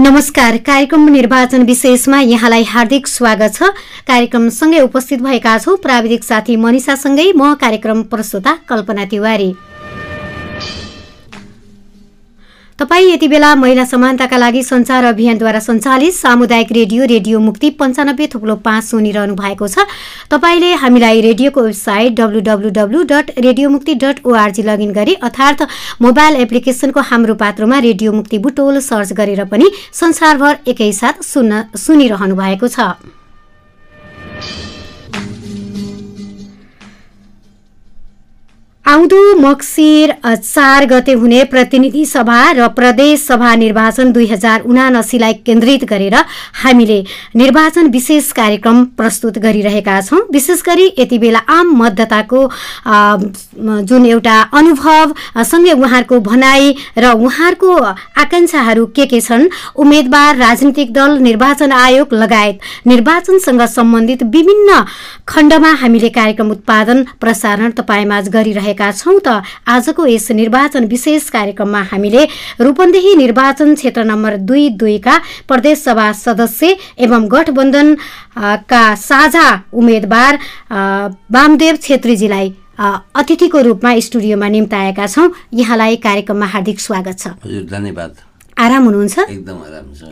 नमस्कार कार्यक्रम निर्वाचन विशेषमा यहाँलाई हार्दिक स्वागत छ। कार्यक्रमसँगै उपस्थित भएका छौँ प्राविधिक साथी मनिषासँगै। म कार्यक्रम प्रस्तुता कल्पना तिवारी। तपाईँ यति बेला महिला समानताका लागि सञ्चार अभियानद्वारा सञ्चालित सामुदायिक रेडियो रेडियो मुक्ति पन्चानब्बे थुप्लो पाँच सुनिरहनु भएको छ। तपाईँले हामीलाई रेडियोको website W W W dot radio Mukti dot org login गरी अर्थात् मोबाइल एप्लिकेसनको हाम्रो पात्रोमा रेडियो मुक्ति बुटोल सर्च गरेर पनि संसारभर एकैसाथ सुन्न सुनिरहनु भएको छ। आउँदो मक्सिर चार गते हुने प्रतिनिधि सभा र प्रदेश सभा निर्वाचन दुई हजार उनासीलाई केन्द्रित गरेर हामीले निर्वाचन विशेष कार्यक्रम प्रस्तुत गरिरहेका छौँ। विशेष गरी यति बेला आम मतदाताको जुन एउटा अनुभव सँगै उहाँहरूको भनाइ र उहाँहरूको आकाङ्क्षाहरू के के छन् उम्मेद्वार राजनीतिक दल निर्वाचन आयोग लगायत निर्वाचनसँग सम्बन्धित विभिन्न खण्डमा हामीले कार्यक्रम उत्पादन प्रसारण तपाईँमाझ गरिरहेका गरेका छौँ त आजको यस निर्वाचन विशेष कार्यक्रममा हामीले रूपन्देही निर्वाचन क्षेत्र नम्बर दुई दुईका प्रदेशसभा सदस्य एवं गठबन्धनका साझा उम्मेद्वार वामदेव छेत्रीजीलाई अतिथिको रूपमा स्टुडियोमा निम्ताएका छौँ। यहाँलाई कार्यक्रममा हार्दिक स्वागत छ। धन्यवाद। आराम हुनुहुन्छ? एकदम आराम छ।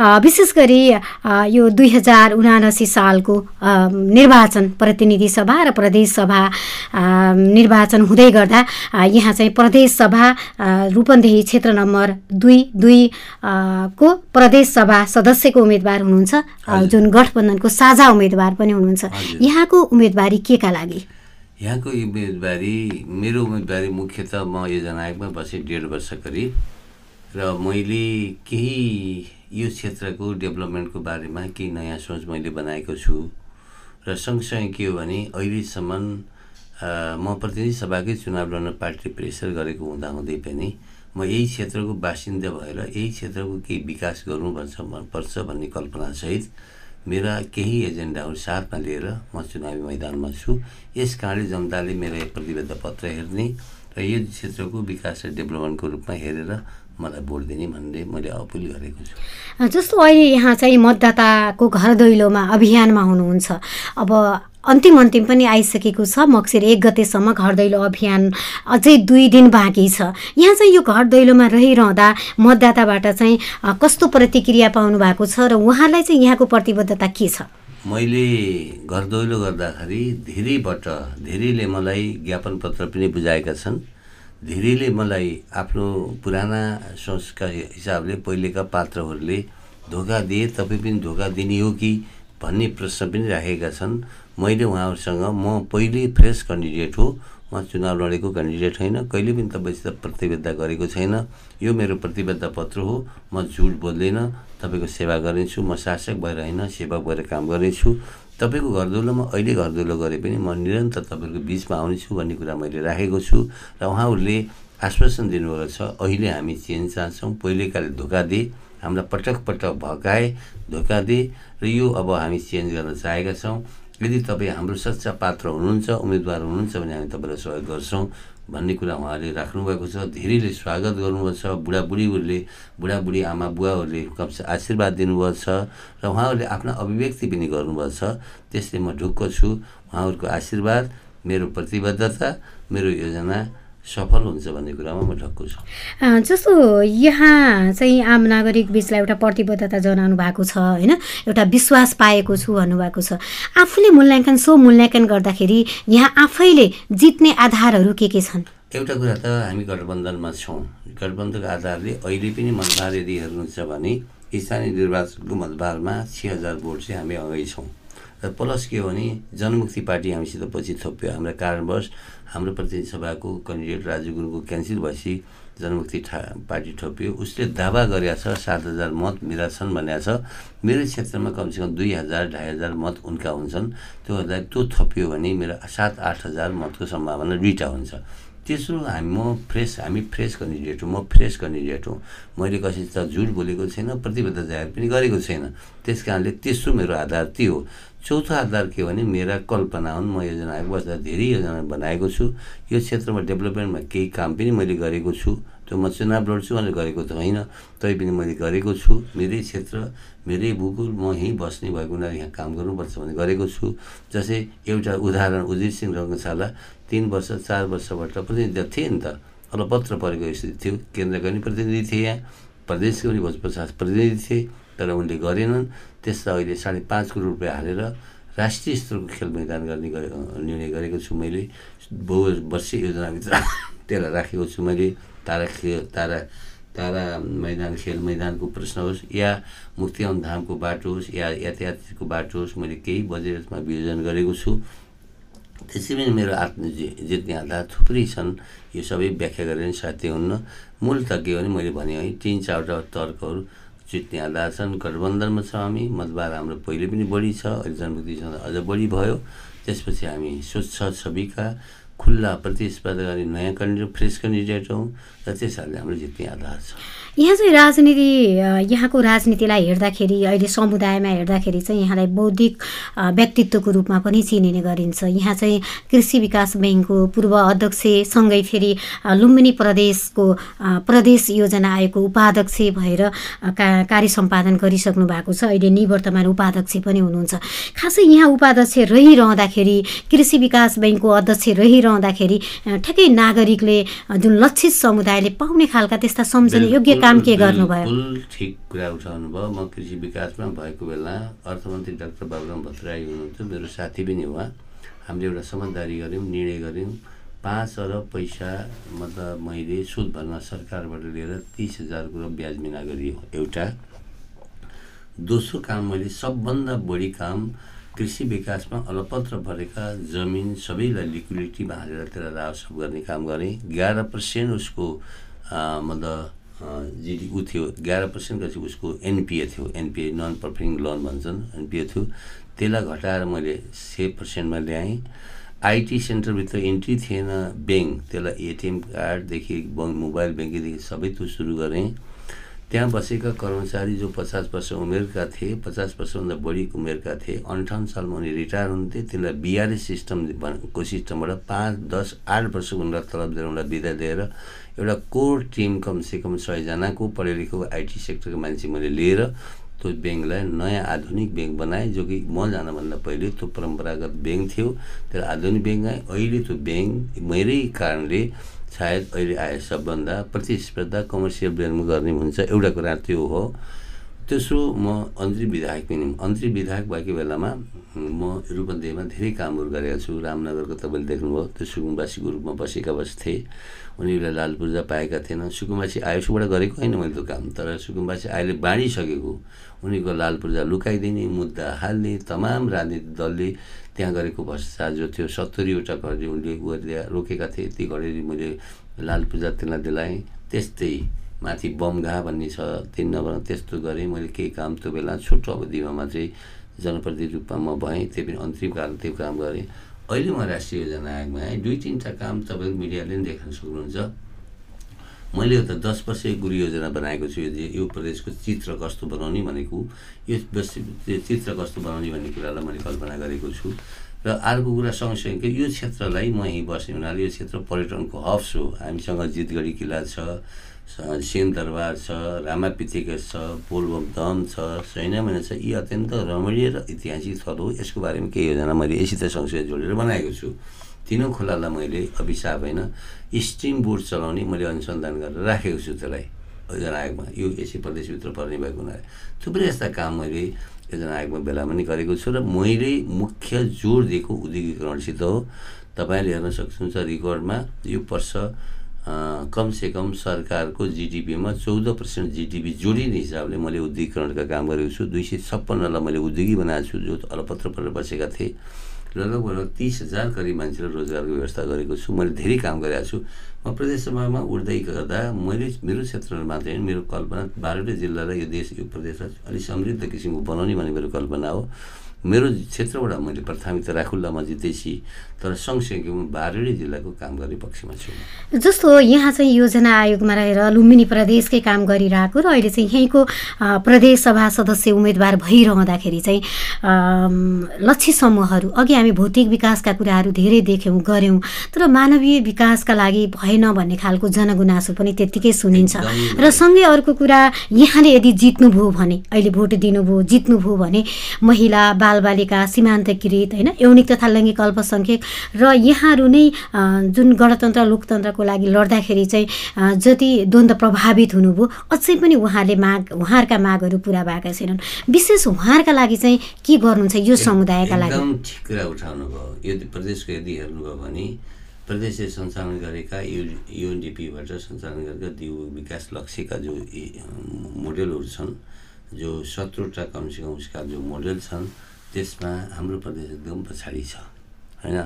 विशेष गरी यो दुई हजार उनासी सालको निर्वाचन प्रतिनिधि सभा र प्रदेश सभा निर्वाचन हुँदै गर्दा यहाँ चाहिँ प्रदेश सभा रूपन्देही क्षेत्र नम्बर दुई दुई को प्रदेश सभा सदस्यको उम्मेदवार हुनुहुन्छ जुन गठबन्धनको साझा उम्मेदवार पनि हुनुहुन्छ। यहाँको उम्मेदवारी के का लागि? यहाँको उम्मेदवारी मेरो उम्मेदवारी मुख्यतः म योजना आयोगमा बसेँ डेढ वर्ष करिब। र मैले केही यो क्षेत्रको डेभलपमेन्टको बारेमा केही नयाँ सोच मैले बनाएको छु। र सँगसँगै के हो भने अहिलेसम्म म प्रतिनिधि सभाकै चुनाव लड्न पार्टीले प्रेसर गरेको हुँदाहुँदै पनि म यही क्षेत्रको बासिन्दा भएर यही क्षेत्रको केही विकास गर्नुपर्छ पर्छ भन्ने कल्पनासहित मेरा केही एजेन्डाहरू साथमा लिएर म चुनावी मैदानमा छु। यस कारणले जनताले मेरो प्रतिबद्ध पत्र हेर्ने र यो क्षेत्रको विकास र डेभलपमेन्टको रूपमा हेरेर मलाई भोट दिने भन्ने मैले अपिल गरेको छु। जस्तो अहिले यहाँ चाहिँ मतदाताको घर दैलोमा अभियानमा हुनुहुन्छ। अब अन्तिम अन्तिम पनि आइसकेको छ। मक्सिर एक गतेसम्म घर दैलो अभियान अझै दुई दिन बाँकी छ। यहाँ चाहिँ यो घर दैलोमा रहिरहँदा मतदाताबाट चाहिँ कस्तो प्रतिक्रिया पाउनु भएको छ र उहाँलाई चाहिँ यहाँको प्रतिबद्धता के छ? मैले घर दैलो गर्दाखेरि धेरैबाट धेरैले मलाई ज्ञापन पत्र पनि बुझाएका छन्। धेरैले मलाई आफ्नो पुराना सोचका हिसाबले पहिलेका पात्रहरूले धोका दिए तपाईँ पनि धोका दिने हो कि भन्ने प्रश्न पनि राखेका छन्। मैले उहाँहरूसँग म पहिले फ्रेस क्यान्डिडेट हो म चुनाव लडेको क्यान्डिडेट होइन कहिले पनि तपाईँसित प्रतिबद्ध गरेको छैन। यो मेरो प्रतिबद्ध पत्र हो म झुट बोल्दैन तपाईँको सेवा गर्नेछु म शासक भएर होइन सेवक भएर काम गर्नेछु। तपाईँको घरदुलोमा अहिले घरदुलो गरे पनि म निरन्तर तपाईँको बिचमा आउनेछु भन्ने कुरा मैले राखेको छु र उहाँहरूले आश्वासन दिनुभएको छ अहिले हामी चेन्ज चाहन्छौँ पहिलेकाले धोका दिए हामीलाई पटक पटक भगाए धोका दिए र यो अब हामी चेन्ज गर्न चाहेका छौँ। यदि तपाईँ हाम्रो सच्चा पात्र हुनुहुन्छ उम्मेदवार हुनुहुन्छ भने हामी तपाईँलाई सहयोग गर्छौँ। भन्ने कुरा उहाँले राख्नुभएको छ। धेरैले स्वागत गर्नुभएको छ। बुढाबुढीहरूले बुढाबुढी आमा बुवाहरूले कमसे आशीर्वाद दिनुभएको छ र उहाँहरूले आफ्ना अभिव्यक्ति पनि गर्नुभएको छ। त्यसले म ढुक्क छु। उहाँहरूको आशीर्वाद मेरो प्रतिबद्धता मेरो योजना सफल हुन्छ भन्ने कुरामा म ढक्कु छु। जस्तो यहाँ चाहिँ आम नागरिक बिचलाई एउटा प्रतिबद्धता जनाउनु भएको छ होइन? एउटा विश्वास पाएको छु भन्नुभएको छ। आफूले मूल्याङ्कन सो मूल्याङ्कन गर्दाखेरि यहाँ आफैले जित्ने आधारहरू के के छन्? एउटा कुरा त हामी गठबन्धनमा छौँ। गठबन्धनको आधारले अहिले पनि मतदार यदि हेर्नुहुन्छ भने स्थानीय निर्वाचनको मतदारमा छ हजार भोट चाहिँ हामी अगाडि छौँ। र प्लस के हो भने जनमुक्ति पार्टी हामीसित पछि थप्यो। हाम्रा कारणवश हाम्रो प्रतिनिधि सभाको क्यान्डिडेट राजु गुरुङको क्यान्सिल भएपछि जनमुक्ति ठा पार्टी थपियो। उसले दावा गरेका छ सात हजार मत मेरा छन् भनेको छ। मेरो क्षेत्रमा कमसेकम दुई हजार ढाई हजार मत उनका हुन्छन्। त्यो त्यो थपियो भने मेरो सात आठ हजार मतको सम्भावना दुईवटा हुन्छ। तेस्रो हामी म फ्रेस हामी फ्रेस क्यान्डिडेट हुँ म फ्रेस क्यान्डिडेट हुँ। मैले कसैसित झुट बोलेको छैन प्रतिबद्धता जाहेर पनि गरेको छैन। त्यस कारणले तेस्रो मेरो आधार त्यो हो। चौथो आधार के भने मेरा कल्पना हुन्। म योजना बस्दा धेरै योजना बनाएको छु। यो क्षेत्रमा डेभलपमेन्टमा केही काम पनि मैले गरेको छु। त्यो म चुनाव लड्छु भनेर गरेको त होइन तैपनि मैले गरेको छु। मेरै क्षेत्र मेरै भूगोल म यहीँ बस्ने भएको हुनाले यहाँ काम गर्नुपर्छ भने गरेको छु। जस्तै एउटा उदाहरण उदित सिंह रङ्गशाला तिन वर्ष चार वर्षबाट प्रतिनिधि थिए नि त। अलपत्र परेको स्थिति थियो। केन्द्रका पनि प्रतिनिधि थिए यहाँ। प्रदेशको पनि पचास प्रतिनिधि थिए। तर उनले गरेनन्। त्यसलाई अहिले साढे पाँच करोड रुपियाँ हालेर राष्ट्रिय स्तरको खेल मैदान गर्ने निर्णय गरेको छु मैले। बहुवर्षीय योजनाभित्र त्यसलाई राखेको छु मैले। तारा खेल तारा तारा मैदान खेल मैदानको प्रश्न होस् या मुक्तियान धामको बाटो होस् या यातायातको बाटो होस् मैले केही बजेटमा वियोजन गरेको छु। त्यसै पनि मेरो आत्म जित्ने आधार थुप्रै छन्। यो सबै व्याख्या गरेर साथी हुन्न। मूल त के भने मैले भने है तिन चारवटा तर्कहरू जित्ने आधार छन् गठबन्धनमा छ हामी मतबार हाम्रो पहिले पनि बढी छ अहिले जनमुक्तिसँग अझ बढी भयो। त्यसपछि हामी स्वच्छ छविका खुल्ला प्रतिस्पर्धा गर्ने नयाँ क्यान्डिडेट फ्रेस क्यान्डिडेट हौँ र त्यसैले हाम्रो जित्ने आधार छ। यहाँ चाहिँ राजनीति यहाँको राजनीतिलाई हेर्दाखेरि अहिले समुदायमा हेर्दाखेरि चाहिँ यहाँलाई बौद्धिक व्यक्तित्वको रूपमा पनि चिनिने गरिन्छ। यहाँ चाहिँ कृषि विकास ब्याङ्कको पूर्व अध्यक्षसँगै फेरि लुम्बिनी प्रदेशको प्रदेश योजना आयोगको उपाध्यक्ष भएर का कार्य सम्पादन गरिसक्नु भएको छ। अहिले निवर्तमान उपाध्यक्ष पनि हुनुहुन्छ। खासै यहाँ उपाध्यक्ष रहिरहँदाखेरि कृषि विकास ब्याङ्कको अध्यक्ष रहिरहँदाखेरि ठ्याक्कै नागरिकले जुन लक्षित समुदायले पाउने खालका त्यस्ता सम्झने योग्य काम के गर्नुभयो ठिक कुरा उठाउनु भयो। म कृषि विकासमा भएको बेला अर्थमन्त्री डाक्टर बाबुराम भट्टराई हुनुहुन्थ्यो मेरो साथी पनि उहाँ हामीले एउटा समझदारी गऱ्यौँ निर्णय गऱ्यौँ। पाँच अरब पैसा मतलब मैले सुद भरमा सरकारबाट लिएर तिस हजारको ब्याज मिना गरियो एउटा दोस्रो काम मैले सबभन्दा बढी काम कृषि विकासमा अलपत्र भरेका जमिन सबैलाई लिक्विडिटीमा हालेर त्यसलाई राहसप गर्ने काम गरेँ एघार पर्सेन्ट उसको मतलब जिडी ऊ थियो। एघार पर्सेन्ट चाहिँ उसको एनपिए थियो। एनपिए नन पर्फर्मिङ लोन भन्छन् एनपिए थियो। त्यसलाई घटाएर मैले सेभ पर्सेन्टमा ल्याएँ। आइटी सेन्टरभित्र इन्ट्री थिएन। ब्याङ्क त्यसलाई एटिएम कार्डदेखि मोबाइल ब्याङ्किङदेखि सबै त्यो सुरु गरेँ। त्यहाँ बसेका कर्मचारी जो पचास वर्ष उमेरका थिए पचास वर्षभन्दा बढी उमेरका थिए अन्ठाउन्न सालमा उनी रिटायर हुन्थे त्यसलाई बिआरएस सिस्टमको सिस्टमबाट पाँच दस आठ वर्ष उनलाई तलब दिएर उनलाई बिदा दिएर एउटा कोर टिम कमसेकम सयजनाको पढे लेखेको आइटी सेक्टरको मान्छे मैले लिएर त्यो ब्याङ्कलाई नयाँ आधुनिक ब्याङ्क बनाएँ जो कि म जानभन्दा पहिले त्यो परम्परागत ब्याङ्क थियो। त्यो आधुनिक ब्याङ्क आएँ अहिले त्यो ब्याङ्क मेरै कारणले सायद अहिले आए सबभन्दा प्रतिस्पर्धा कमर्सियल ब्याङ्कमा गर्ने हुन्छ एउटा कुरा त्यो हो। तेस्रो म अन्त्री विधायक पनि अन्त्री विधायक भएको बेलामा म रूपन्देहीमा धेरै कामहरू गरेको छु। रामनगरको तपाईँले देख्नुभयो त्यो सुकुम्बासीको रूपमा बसेका बस्थेँ उनीहरूले लाल पूर्जा पाएका थिएन। सुकुम्बासी आयोगबाट गरेको होइन मैले त्यो काम तर सुकुम्बासी अहिले बाँडिसकेको। उनीको लाल पूर्जा लुकाइदिने मुद्दा हाल्ने तमाम राजनीतिक दलले त्यहाँ गरेको भ्रष्टाचार जो थियो सत्तरीवटा घडी उनले गरेर रोकेका थिए। ती घडी मैले लाल पूजा त्यसलाई दिलाएँ। त्यस्तै माथि बमघा भन्ने छ तिन नम्बर त्यस्तो गरेँ। मैले केही काम त्यो बेला छोटो अवधिमा चाहिँ जनप्रतिनिधि रूपमा म भएँ त्यही पनि अन्तरिम काल त्यो काम गरेँ। अहिले म राष्ट्रिय योजना आयोगमा आएँ। दुई तिनवटा काम तपाईँको मिडियाले पनि देख्न सक्नुहुन्छ। मैले एउटा दस वर्ष गुरु योजना बनाएको छु यो प्रदेशको चित्र कस्तो बनाउने भनेको यो चित्र कस्तो बनाउने भन्ने कुरालाई मैले कल्पना गरेको छु। र अर्को कुरा सँगसँगै यो क्षेत्रलाई म यहीँ बस्ने हुनाले यो क्षेत्र पर्यटनको हब्स हो हामीसँग जितगढी किल्ला छ सिंहदरबार छ रामापिथिकेस छ पोलबम दम छ सैनामैना छ यी अत्यन्त रमणीय र ऐतिहासिक स्थल हो। यसको बारेमा केही योजना मैले यसित सँगसँगै जोडेर बनाएको छु। तिनौँ खोलालाई मैले अभिशाप होइन स्ट्रिम बोट चलाउने मैले अनुसन्धान गरेर राखेको छु त्यसलाई योजना आयोगमा यो एसी प्रदेशभित्र पर्ने भएको हुनाले। थुप्रै यस्ता काम मैले योजना आयोगमा बेला पनि गरेको छु र मैले मुख्य जोड दिएको उद्योगीकरणसित हो। तपाईँले हेर्न सक्नुहुन्छ रेकर्डमा यो वर्ष कमसेकम सरकारको जिडिपीमा चौध पर्सेन्ट जिडिपी जोडिने हिसाबले मैले उद्योगीकरणका काम गरेको छु। दुई सय छप्पन्नलाई मैले उद्योगी बनाएको छु जो अलपत्र परेर बसेका थिए। र लगभग तिस हजार करिब मान्छेलाई रोजगारको व्यवस्था गरेको छु मैले धेरै काम गरेको छु। म प्रदेशसभामा उठ्दै गर्दा मैले मेरो क्षेत्रमा होइन मेरो कल्पना बाह्रवटै जिल्ला र यो देश यो प्रदेशलाई अलिक समृद्ध किसिमको बनाउने भन्ने मेरो कल्पना हो। मेरो क्षेत्रबाट मैले प्राथमिकता राखुल्ला म जित्दैछु तर सँगसँगै म बारुडी जिल्लाको काम गर्ने पक्षमा छु। जस्तो यहाँ चाहिँ योजना आयोगमा रहेर लुम्बिनी प्रदेशकै काम गरिरहेको र अहिले चाहिँ यहीँको प्रदेश सभा सदस्य उम्मेदवार भइरहँदाखेरि चाहिँ लक्ष्य समूहहरू अघि हामी भौतिक विकासका कुराहरू धेरै देख्यौँ गऱ्यौँ तर मानवीय विकासका लागि भएन भन्ने खालको जनगुनासो पनि त्यत्तिकै सुनिन्छ। र सँगै अर्को कुरा यहाँले यदि जित्नुभयो भने अहिले भोट दिनुभयो जित्नुभयो भने महिला बालबालिका सीमान्तकृत होइन? यौनिक तथा लैङ्गिक अल्पसङ्ख्यक। र यहाँहरू नै जुन गणतन्त्र लोकतन्त्रको लागि लड्दाखेरि चाहिँ जति द्वन्द्व प्रभावित हुनुभयो अझै पनि उहाँहरूले माग उहाँहरूका मागहरू पुरा भएका छैनन्। विशेष उहाँहरूका लागि चाहिँ के गर्नुहुन्छ यो समुदायका लागि? ठिक कुरा उठाउनु भयो यदि प्रदेशको यदि हेर्नुभयो भने प्रदेशले सञ्चालन गरेका यु युएनडिपीबाट सञ्चालन गरेका दिउ विकास लक्ष्यका जो मोडेलहरू छन् जो सत्रवटा कमसेकम उसका जो मोडेल छन् त्यसमा हाम्रो प्रदेश एकदम पछाडि छ। होइन?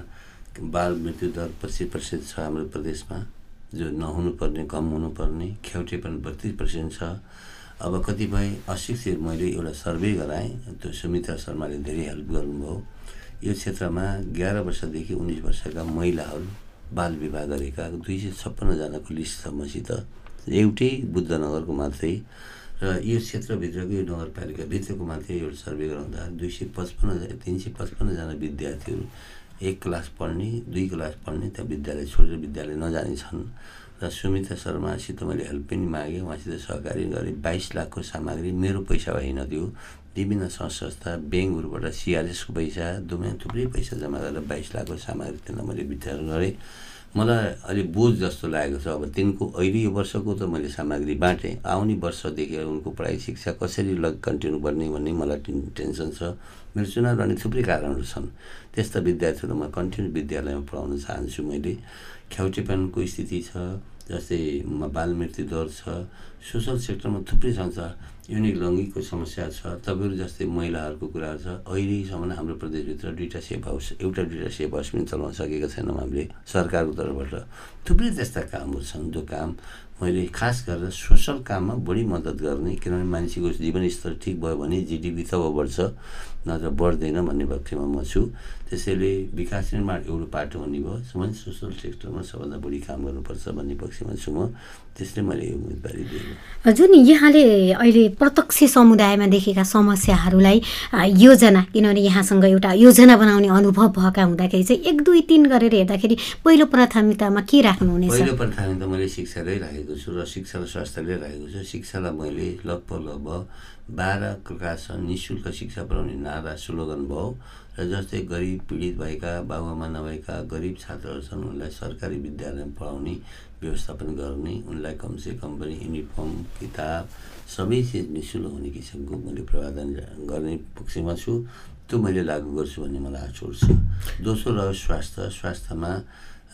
बाल मृत्यु दर पच्चिस पर्सेन्ट छ हाम्रो प्रदेशमा। जो नहुनुपर्ने कम हुनुपर्ने खेउटेपन बत्तिस पर्सेन्ट छ। अब कतिपय अशिक्षित मैले एउटा सर्वे गराएँ त्यो सुमित्रा शर्माले धेरै हेल्प गर्नुभयो। यो क्षेत्रमा एघार वर्षदेखि उन्नाइस वर्षका महिलाहरू बाल विवाह गरेका दुई सय छप्पन्नजनाको लिस्ट छ मसित। एउटै बुद्धनगरको मात्रै र यो क्षेत्रभित्रको यो नगरपालिकाभित्रको मात्रै एउटा सर्वे गराउँदा दुई सय पचपन्न तिन सय पचपन्नजना विद्यार्थीहरू एक क्लास पढ्ने दुई क्लास पढ्ने त्यहाँ विद्यालय छोडेर विद्यालय नजाने छन् र सुमिता शर्मासित मैले हेल्प पनि मागेँ। उहाँसित सहकारी गरेँ। बाइस लाखको सामग्री मेरो पैसा होइन त्यो विभिन्न संस्था ब्याङ्कहरूबाट सिआरएसको पैसा दुमै थुप्रै पैसा जम्मा गरेर बाइस लाखको सामग्री त्यसलाई मैले वितरण गरेँ। मलाई अलिक बोझ जस्तो लागेको छ। अब तिनको अहिले यो वर्षको त मैले सामग्री बाँटेँ। आउने वर्षदेखि उनको पढाइ शिक्षा कसरी लग कन्टिन्यू गर्ने भन्ने मलाई टेन्सन छ। मेरो चुनाव लड्ने थुप्रै कारणहरू छन्। त्यस्ता विद्यार्थीहरू म कन्टिन्यू विद्यालयमा पढाउन चाहन्छु मैले। ख्याउटेपनको स्थिति छ जस्तै बाल मृत्यु दर छ सोसल सेक्टरमा थुप्रै छ युनिक लङ्गीको समस्या छ तपाईँहरू जस्तै महिलाहरूको कुराहरू छ अहिलेसम्म हाम्रो प्रदेशभित्र दुईवटा सेप हाउस एउटा दुईवटा सेप हाउस पनि चलाउन सकेका छैनौँ हामीले सरकारको तर्फबाट। थुप्रै त्यस्ता कामहरू छन् जो काम मैले खास गरेर सोसल काममा बढी मद्दत गर्ने किनभने मान्छेको जीवनस्तर ठिक भयो भने जिडिपी तब बढ्छ नत्र बढ्दैन भन्ने पक्षमा म छु। त्यसैले विकास निर्माण एउटा पाटो हुने भयो। मैले सोसल सेक्टरमा सबभन्दा बढी काम गर्नुपर्छ भन्ने पक्षमा छु म। त्यसले मैले यो उम्मेदवारी दिएँ जुन यहाँले अहिले प्रत्यक्ष समुदायमा देखेका समस्याहरूलाई योजना किनभने यहाँसँग एउटा योजना बनाउने अनुभव भएका हुँदाखेरि चाहिँ एक दुई तिन गरेर हेर्दाखेरि पहिलो प्राथमिकतामा के राख्नुहुनेछ पहिलो प्राथमिकता मैले शिक्षालाई राखेको छु र शिक्षा र स्वास्थ्यले राखेको छु। शिक्षालाई मैले लगभग लगभग बाह्र क्लास नि शुल्क शिक्षा पढाउने नारा स्लोगन भयो र जस्तै गरिब पीडित भएका बाबुआमा नभएका गरिब छात्रहरू छन् उनलाई सरकारी विद्यालयमा पढाउने व्यवस्थापन गर्ने उनलाई कमसे कम पनि युनिफर्म किताब सबै चिज नि शुल्क हुने किसिमको मैले प्रावधान गर्ने पक्षमा छु। त्यो मैले लागू गर्छु भन्ने मलाई आचोर छ। दोस्रो रह्यो स्वास्थ्य। स्वास्थ्यमा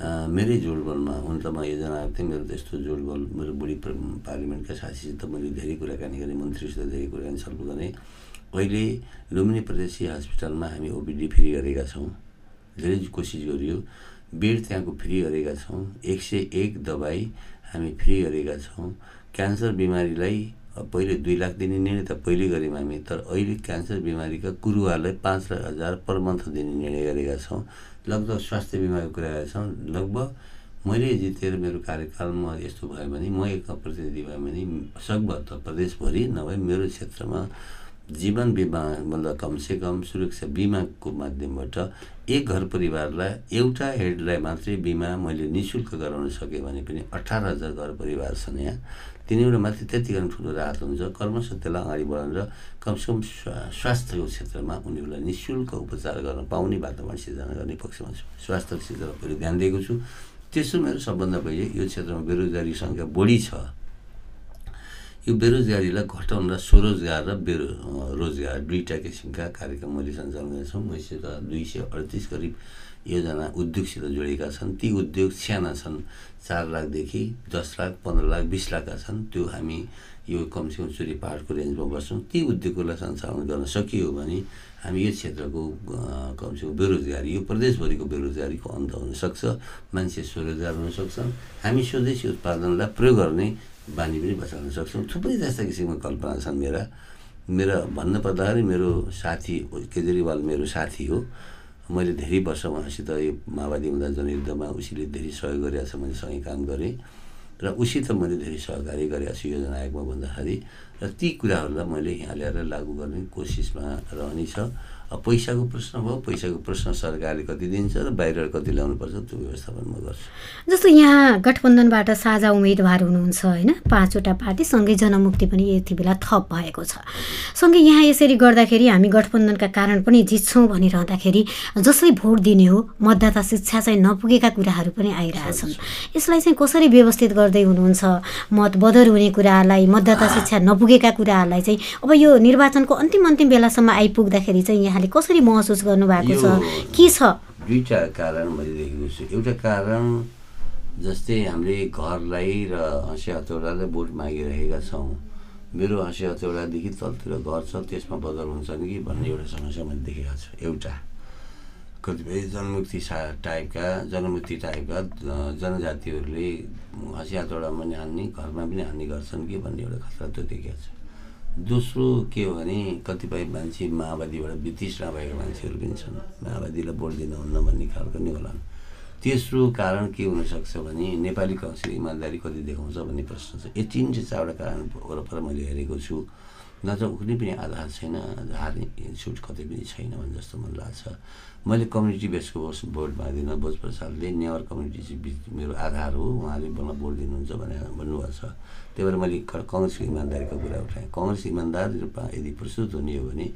मेरै जोडबलमा हुन त म योजना थिएँ मेरो त्यस्तो जोडबल मेरो बुढी पार्लिमेन्टका साथीसित मैले धेरै कुराकानी गरेँ मन्त्रीसित धेरै कुराकानी छलफल गरेँ। अहिले लुम्बिनी प्रदेशीय हस्पिटलमा हामी ओपिडी फ्री गरेका छौँ धेरै कोसिस गरियो। बेड त्यहाँको फ्री गरेका छौँ एक सय एक दबाई हामी फ्री गरेका छौँ। क्यान्सर बिमारीलाई पहिले दुई लाख दिने निर्णय त पहिले गऱ्यौँ हामी तर अहिले क्यान्सर बिमारीका कुरुवालाई पाँच हजार पर मन्थ दिने निर्णय गरेका छौँ। लगभग स्वास्थ्य बिमाको कुरा छौँ लगभग मैले जितेर मेरो कार्यकालमा यस्तो भयो भने म एक प्रतिनिधि भयो भने सकभर त प्रदेशभरि नभए मेरो क्षेत्रमा जीवन बिमा मतलब कमसेकम सुरक्षा बिमाको माध्यमबाट एक घर परिवारलाई एउटा हेडलाई मात्रै बिमा मैले नि शुल्क गराउन सकेँ भने पनि अठार हजार घर परिवार छन् यहाँ। तिनीहरू मात्रै त्यति गर्न ठुलो राहत हुन्छ। कर्मश त्यसलाई अगाडि बढाएर कमसेकम स्वास्थ्यको क्षेत्रमा उनीहरूलाई नि शुल्क उपचार गर्न पाउने वातावरण सिर्जना गर्ने पक्षमा छु। स्वास्थ्य क्षेत्रमा पहिले ध्यान दिएको छु। त्यसो मेरो सबभन्दा पहिले यो क्षेत्रमा बेरोजगारी सङ्ख्या बढी छ। यो बेरोजगारीलाई घटाउन र स्वरोजगार र बेरो रोजगार दुईवटा किसिमका कार्यक्रम मैले सञ्चालन गर्छु मसित दुई सय अडतिस करिब योजना उद्योगसित जोडेका छन्। ती उद्योग साना छन् चार लाखदेखि दस लाख पन्ध्र लाख बिस लाखका छन्। त्यो हामी यो कमसेकम चुरी पाहाडको रेन्जमा बस्छौँ। ती उद्योगहरूलाई सञ्चालन गर्न सकियो भने हामी यो क्षेत्रको कमसेकम बेरोजगारी यो प्रदेशभरिको बेरोजगारीको अन्त हुनसक्छ। मान्छे स्वरोजगार हुनसक्छन्। हामी स्वदेशी उत्पादनलाई प्रयोग गर्ने बानी पनि बचाउन सक्छौँ। थुप्रै जस्ता किसिमको कल्पना छन् मेरा। मेरो भन्नुपर्दाखेरि मेरो साथी केजरीवाल मेरो साथी हो। मैले धेरै वर्ष उहाँसित यो माओवादी हुँदा जनयुद्धमा उसले धेरै सहयोग गरेको छ मैले सँगै काम गरेँ। र उसित मैले धेरै सहकारी गरेको छु योजना आयोगमा भन्दाखेरि। र ती कुराहरूलाई मैले यहाँ ल्याएर लागू गर्ने कोसिसमा रहनेछ। पैसाको प्रश्न भयो पैसाको प्रश्न सरकारले कति दिन्छ र बाहिर कति ल्याउनुपर्छ त्यो व्यवस्थापन म गर्छु। जस्तो यहाँ गठबन्धनबाट साझा उम्मेदवार हुनुहुन्छ होइन? पाँचवटा पार्टी सँगै जनमुक्ति पनि यति बेला थप भएको छ। सँगै यहाँ यसरी गर्दाखेरि हामी गठबन्धनका कारण पनि जित्छौँ भनिरहँदाखेरि जसले भोट दिने हो मतदाता शिक्षा चाहिँ नपुगेका कुराहरू पनि आइरहेछन्। यसलाई चाहिँ कसरी व्यवस्थित गर्दै हुनुहुन्छ? मत बदर हुने कुराहरूलाई मतदाता शिक्षा नपुगेका कुराहरूलाई चाहिँ अब यो निर्वाचनको अन्तिम अन्तिम बेलासम्म आइपुग्दाखेरि चाहिँ यहाँ यहाँले कसरी महसुस गर्नुभएको छ? के छ? दुईवटा कारण मैले देखेको छु। एउटा कारण जस्तै हामीले घरलाई र हँसे हतौडालाई बोट मागिरहेका छौँ। मेरो हँसे हतौडादेखि तलतिर घर छ त्यसमा बदल हुन्छन् कि भन्ने एउटा समस्या मैले देखेको छु। एउटा कतिपय जनमुक्ति सा टाइपका जनमुक्ति टाइपका जनजातिहरूले हँसिया हतौडामा पनि हान्ने घरमा पनि हान्ने गर्छन् कि भन्ने एउटा खतरा त्यो देखेको छ। दोस्रो के हो भने कतिपय मान्छे माओवादीबाट वितृष्णा भएका मान्छेहरू पनि छन्। माओवादीलाई भोट दिनुहुन्न भन्ने खालको नै होला तेस्रो कारण के हुनसक्छ भने नेपाली काउन्सिल इमान्दारी कति देखाउँछ भन्ने प्रश्न छ। यो तिन चाहिँ चारवटा कारण वरपर मैले हेरेको छु। नत्र कुनै पनि आधार छैन हार्ने छुट कतै पनि छैन भने जस्तो मलाई लाग्छ। मैले कम्युनिटी बेसको भोट माग्दिनँ भोज प्रसादले नेवार कम्युनिटी चाहिँ मेरो आधार हो उहाँले मलाई भोट दिनुहुन्छ भनेर भन्नुभएको छ। त्यही भएर मैले कङ्ग्रेसको इमान्दारीको कुरा उठाएँ। कङ्ग्रेस इमान्दार रूपमा यदि प्रस्तुत हुने हो भने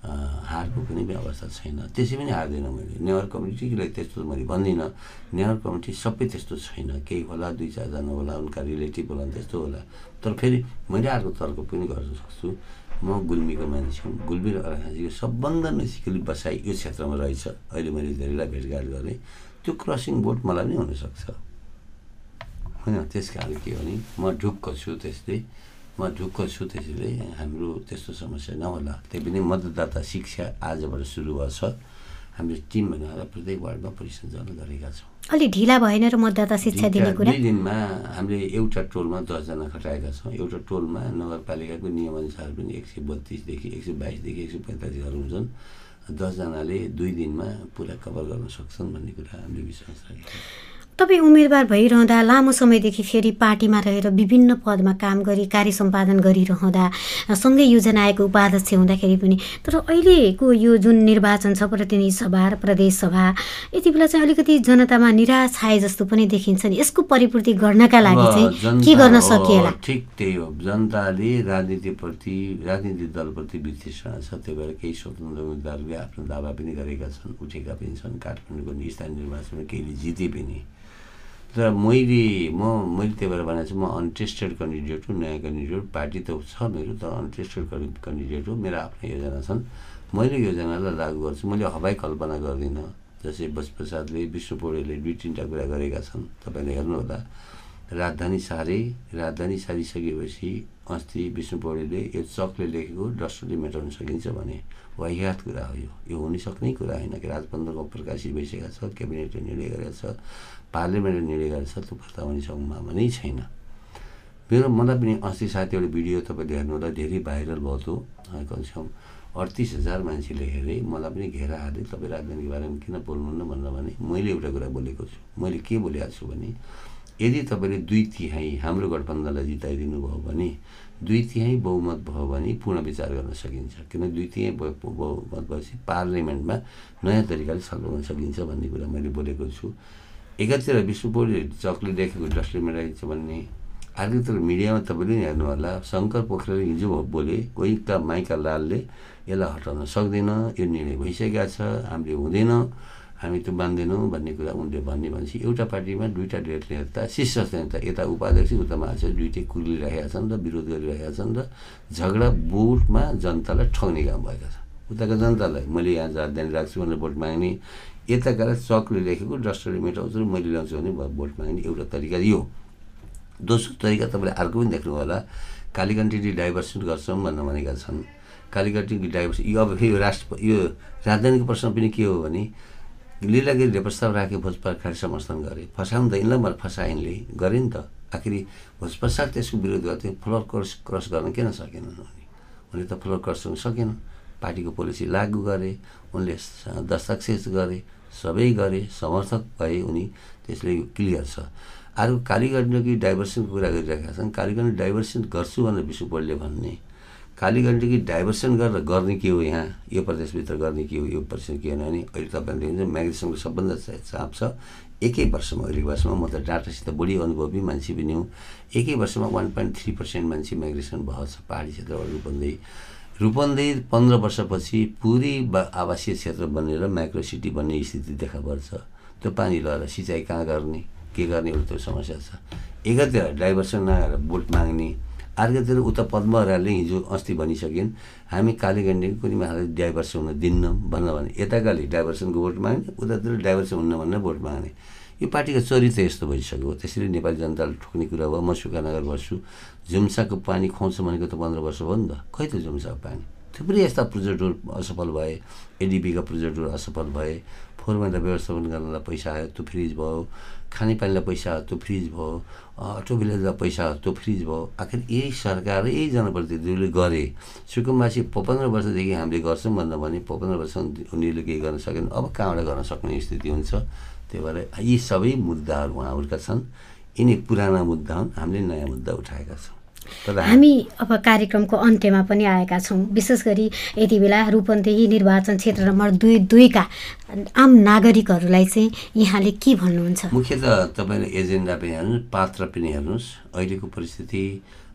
हारको कुनै पनि अवस्था छैन। त्यसै पनि हार्दिनँ मैले। नेवार कम्युनिटीलाई त्यस्तो मैले भन्दिनँ। नेवार कम्युनिटी सबै त्यस्तो छैन। केही होला दुई चारजना होला उनका रिलेटिभ होला त्यस्तो होला। तर फेरि मैले अर्को तर्क पनि गर्न सक्छु। म गुल्मीको मान्छे हुँ। गुल्मी र अर्घाजीको सबभन्दा नजिकैली बसाइ यो क्षेत्रमा रहेछ। अहिले मैले धेरैलाई भेटघाट गरेँ। त्यो क्रसिङ बोट मलाई पनि हुनसक्छ। होइन त्यस कारण के भने म ढुक्क छु त्यस्तै म ढुक्क छु त्यसैले हाम्रो त्यस्तो समस्या नहोला। त्यही पनि मतदाता शिक्षा आजबाट सुरु भएको छ। हामीले टिम बनाएर प्रत्येक वार्डमा परिसञ्चालन गरेका छौँ। अलिक ढिला भएन र मतदाता शिक्षा दिने कुरा? दुई दिनमा हामीले एउटा टोलमा दसजना खटाएका छौँ। एउटा टोलमा नगरपालिकाको नियमअनुसार पनि एक सय बत्तिसदेखि एक सय बाइसदेखि एक सय पैँतालिसहरू हुन्छन् दसजनाले दुई दिनमा पुरा कभर गर्न सक्छन् भन्ने कुरा हामीले विश्वास राखेका छौँ। तपाईँ उम्मेदवार भइरहँदा लामो समयदेखि फेरि पार्टीमा रहेर विभिन्न पदमा काम गरी कार्य सम्पादन गरिरहँदा सँगै योजना आएको उपाध्यक्ष हुँदाखेरि पनि। तर अहिलेको यो जुन निर्वाचन छ प्रतिनिधि सभा र प्रदेश सभा यति बेला चाहिँ अलिकति जनतामा निराश आए जस्तो पनि देखिन्छ नि। यसको परिपूर्ति गर्नका लागि चाहिँ के गर्न सकिएला ठिक त्यही हो। जनताले राजनीतिप्रति राजनीतिक दलप्रति वितृष्णा छ त्यही भएर केही स्वतन्त्र उम्मेदवारले आफ्नो दावा पनि गरेका छन् उठेका पनि छन् काठमाडौँको स्थानीय निर्वाचनमा केहीले जिते पनि। तर मैले म मैले त्यही भएर भनेको छु म अनटेस्टेड क्यान्डिडेट हो नयाँ क्यान्डिडेट पार्टी त छ मेरो तर अनटेस्टेड क्यान्डिडेट हो मेरो आफ्नै योजना छन्। मैले योजनालाई लागू गर्छु मैले हवाई कल्पना गर्दिनँ। जस्तै बसप्रसादले विष्णु पौडेलले दुई तिनवटा कुरा गरेका छन् तपाईँले हेर्नुहोला। राजधानी सारे राजधानी सारिसकेपछि अस्ति विष्णु पौडेलले यो चकले लेखेको डस्टरले मेटाउन सकिन्छ भने वाहियात कुरा हो यो। यो हुन सक्ने कुरा होइन कि राजपन्ध्रको प्रकाशित भइसकेको छ क्याबिनेटले निर्णय गरेको छ पार्लियामेन्टले निर्णय गरेको छ त्यो प्रस्ताव हुने सम्भावना नै छैन। मेरो मलाई पनि अस्ति साथीहरू भिडियो तपाईँले हेर्नु होला धेरै भाइरल भयो थियो। कमसेकम अडतिस हजार मान्छेले हेरेँ। मलाई पनि घेरा हाले तपाईँ राजधानीको बारेमा किन बोल्नुहुन्न भनेर भने मैले एउटा कुरा बोलेको छु। मैले के बोलेको छु भने यदि तपाईँले दुई तिहाई हाम्रो गठबन्धनलाई जिताइदिनु भयो भने दुई तिहाई बहुमत भयो भने पुनः विचार गर्न सकिन्छ। किन दुई तिहाई बहुमत भएपछि पार्लियामेन्टमा नयाँ तरिकाले गर्न सकिन्छ भन्ने कुरा मैले बोलेको छु। एकातिर विष्णुपुरले चकले देखेको डस्टले मेटाइन्छ भन्ने अर्कोतिर मिडियामा तपाईँले पनि हेर्नु होला। शङ्कर पोखरेल हिजो बोले कोही त माइका लालले यसलाई हटाउन सक्दैन यो निर्णय भइसकेका छ हामीले हुँदैन। हामी त्यो मान्दैनौँ भन्ने कुरा उनले भन्ने भनेपछि एउटा पार्टीमा दुईवटा डेट नेता शीर्ष नेता यता उपाध्यक्ष उता महाध्यक्ष दुइटै कुलिरहेका छन् र विरोध गरिरहेका छन् र झगडा भोटमा जनतालाई ठग्ने काम भएका छन्। उताको जनतालाई मैले यहाँ राजधानी राख्छु भनेर भोट माग्ने यता गएर चकले लेखेको डस्टरले मेटाउँछु र मैले ल्याउँछु भने भोट माग्ने एउटा तरिका यो। दोस्रो तरिका तपाईँले अर्को पनि देख्नु होला। कालीकन्ट्री डाइभर्सन गर्छौँ भनेर भनेका छन्। कालीकन्ट्री डाइभर्सन यो अब यो राष्ट्र यो राजधानीको प्रश्न पनि के हो भने लिलागिरीले प्रस्ताव राखे भोजप्रसाद समर्थन गरे। फसाउनु त यिनलाई मैले फसाइनले। गरेँ नि त। आखिरी भोजप्रसाद त्यसको विरोध गर्थ्यो फ्लोर क्रस क्रस गर्न किन सकेनन् उनी? उनले त फ्लोर क्रस सकेन। पार्टीको पोलिसी लागू गरे। उनले दस्तावेज गरे। सबै गरे। समर्थक भए उनी। त्यसले क्लियर छ। अर्को कालीगण्डकी डाइभर्सनको कुरा गरिरहेका छन्। कालीगण्ड डाइभर्सन गर्छु भनेर विष्णुपोलले भन्ने कालीगण्डकी डाइभर्सन गरेर गर्ने के हो यहाँ? यो प्रदेशभित्र गर्ने के हो? यो प्रदेश के होइन भने अहिले तपाईँले देख्नुहुन्छ म्याग्रेसनको सबभन्दा चाप छ। एकै वर्षमा अहिलेको वर्षमा म त डाटासित बढी अनुभवी मान्छे पनि हुँ। एकै वर्षमा वान पोइन्ट थ्री पर्सेन्ट मान्छे माइग्रेसन भएको छ पाहाडी क्षेत्रबाट रूपन्देही। रूपन्देही पन्ध्र वर्षपछि पुरै आवासीय क्षेत्र बनेर माइक्रो सिटी बन्ने स्थिति देखा पर्छ। त्यो पानी लगाएर सिँचाइ कहाँ गर्ने? के गर्ने? त्यो समस्या छ। एकातिर डाइभर्सन नआएर भोट माग्ने अर्कोतिर उता पद्महराले हिजो अस्ति भनिसकिन् हामी कालीगण्डीको कुनै माथि डाइभर्सन हुन दिन्नौँ भन्न भने। यताकाले डाइभर्सनको भोट माग्ने उतातिर डाइभर्सन हुन्न भनेर भोट माग्ने। यो पार्टीको चरित्र यस्तो भइसक्यो। त्यसरी नेपाली जनताले ठोक्ने कुरा भयो। म सुकानगर बस्छु। जुम्साको पानी खुवाउँछ भनेको त पन्ध्र वर्ष भयो नि त। खै त जुम्साको पानी? थुप्रै यस्ता प्रोजेक्टहरू असफल भए। एडिपीका प्रोजेक्टहरू असफल भए। फोहोर मैला व्यवस्थापन गर्नलाई पैसा आयो त्यो फ्रिज भयो। खानेपानीलाई पैसा त्यो फ्रिज भयो अटो भिलेजलाई पैसा त्यो फ्रिज भयो। आखिर यही सरकार यही जनप्रतिनिधिहरूले गरे। सुकुम्बासी पन्ध्र वर्षदेखि हामीले गर्छौँ भन्दा भने पन्ध्र वर्ष उनीहरूले केही गर्न सकेन। अब कहाँबाट गर्न सक्ने स्थिति हुन्छ? त्यही भएर यी सबै मुद्दाहरू उहाँहरूका छन्। यिनी पुराना मुद्दा हुन्। हामीले नयाँ मुद्दा उठाएका छौँ। हामी अब कार्यक्रमको अन्त्यमा पनि आएका छौँ। विशेष गरी यति बेला रूपन्देही निर्वाचन क्षेत्र नम्बर दुई दुईका आम नागरिकहरूलाई चाहिँ यहाँले के भन्नुहुन्छ? मुख्यत तपाईँले एजेन्डा पनि हेर्नुहोस् पात्र पनि हेर्नुहोस्। अहिलेको परिस्थिति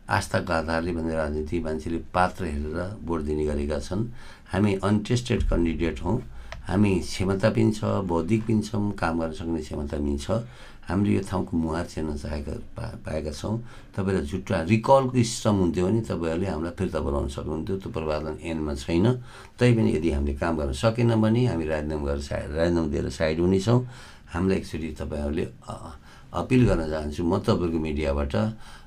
आस्थाको आधारले भन्ने राजनीति मान्छेले पात्र हेरेर भोट दिने गरेका छन्। हामी अनटेस्टेड क्यान्डिडेट हौँ। हामी क्षमता पनि छ बौद्धिक पनि छौँ काम गर्न सक्ने क्षमता पनि छ। हामीले यो ठाउँको मुहार छेर्न चाहेका पा पाएका छौँ। तपाईँलाई जुट्टा रिकलको सिस्टम हुन्थ्यो भने तपाईँहरूले हामीलाई फिर्ता बोलाउन सक्नुहुन्थ्यो। त्यो प्रवादन एनमा छैन। तैपनि यदि हामीले काम गर्न सकेन भने हामी राजीनामा गरेर साइड राजीनामा दिएर साइड हुनेछौँ। हामीलाई एकचोटि तपाईँहरूले अपिल गर्न चाहन्छु। म तपाईँको मिडियाबाट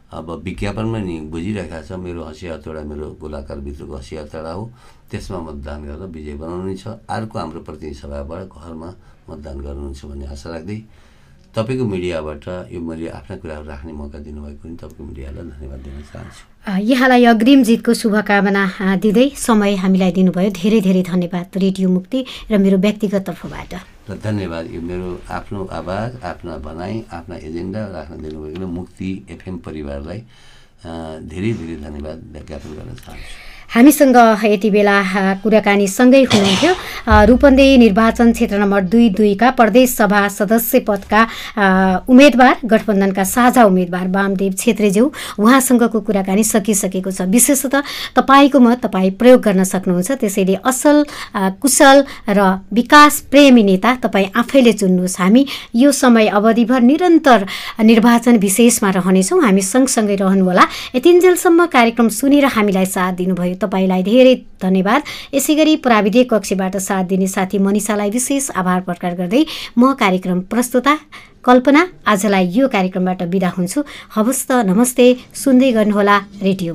अब विज्ञापनमा नि बुझिरहेका छ मेरो हँसी हतौडा मेरो गोलाकारभित्रको हँसी हतौडा हो। त्यसमा मतदान गरेर विजय बनाउनु छ। अर्को हाम्रो प्रतिनिधि सभाबाट घरमा मतदान गर्नुहुन्छ भन्ने आशा राख्दै तपाईँको मिडियाबाट यो मैले आफ्ना कुराहरू राख्ने मौका दिनुभएको पनि तपाईँको मिडियालाई धन्यवाद दिन चाहन्छु। यहाँलाई अग्रिम जितको शुभकामना दिँदै समय हामीलाई दिनुभयो। धेरै धेरै धन्यवाद रेडियो मुक्ति र मेरो व्यक्तिगत तर्फबाट। र धन्यवाद यो मेरो आफ्नो आवाज आफ्ना भनाइ आफ्ना एजेन्डा राख्न दिनुभएको मुक्ति एफएम परिवारलाई धेरै धेरै धन्यवाद ज्ञापन गर्न चाहन्छु। हामीसँग यति बेला कुराकानी सँगै हुनुहुन्थ्यो। रूपन्देही निर्वाचन क्षेत्र नम्बर दुई दुईका प्रदेश सभा सदस्य पदका उम्मेद्वार गठबन्धनका साझा उम्मेद्वार वामदेव छेत्रीज्यू उहाँसँगको कुराकानी सकिसकेको छ। विशेषतः तपाईँको मत तपाईँ प्रयोग गर्न सक्नुहुन्छ। त्यसैले असल कुशल र विकास प्रेमी नेता तपाईँ आफैले चुन्नुहोस्। हामी यो समय अवधिभर निरन्तर निर्वाचन विशेषमा रहनेछौँ। हामी सँगसँगै रहनुहोला। यतिन्जेलसम्म कार्यक्रम सुनेर हामीलाई साथ दिनुभयो। तपाईँलाई धेरै धन्यवाद। यसै गरी प्राविधिक कक्षबाट साथ दिने साथी मनिषालाई विशेष आभार प्रकट गर्दै म कार्यक्रम प्रस्तुता कल्पना आजलाई यो कार्यक्रमबाट बिदा हुन्छु। हवस् त नमस्ते सुन्दै गर्नुहोला रेडियो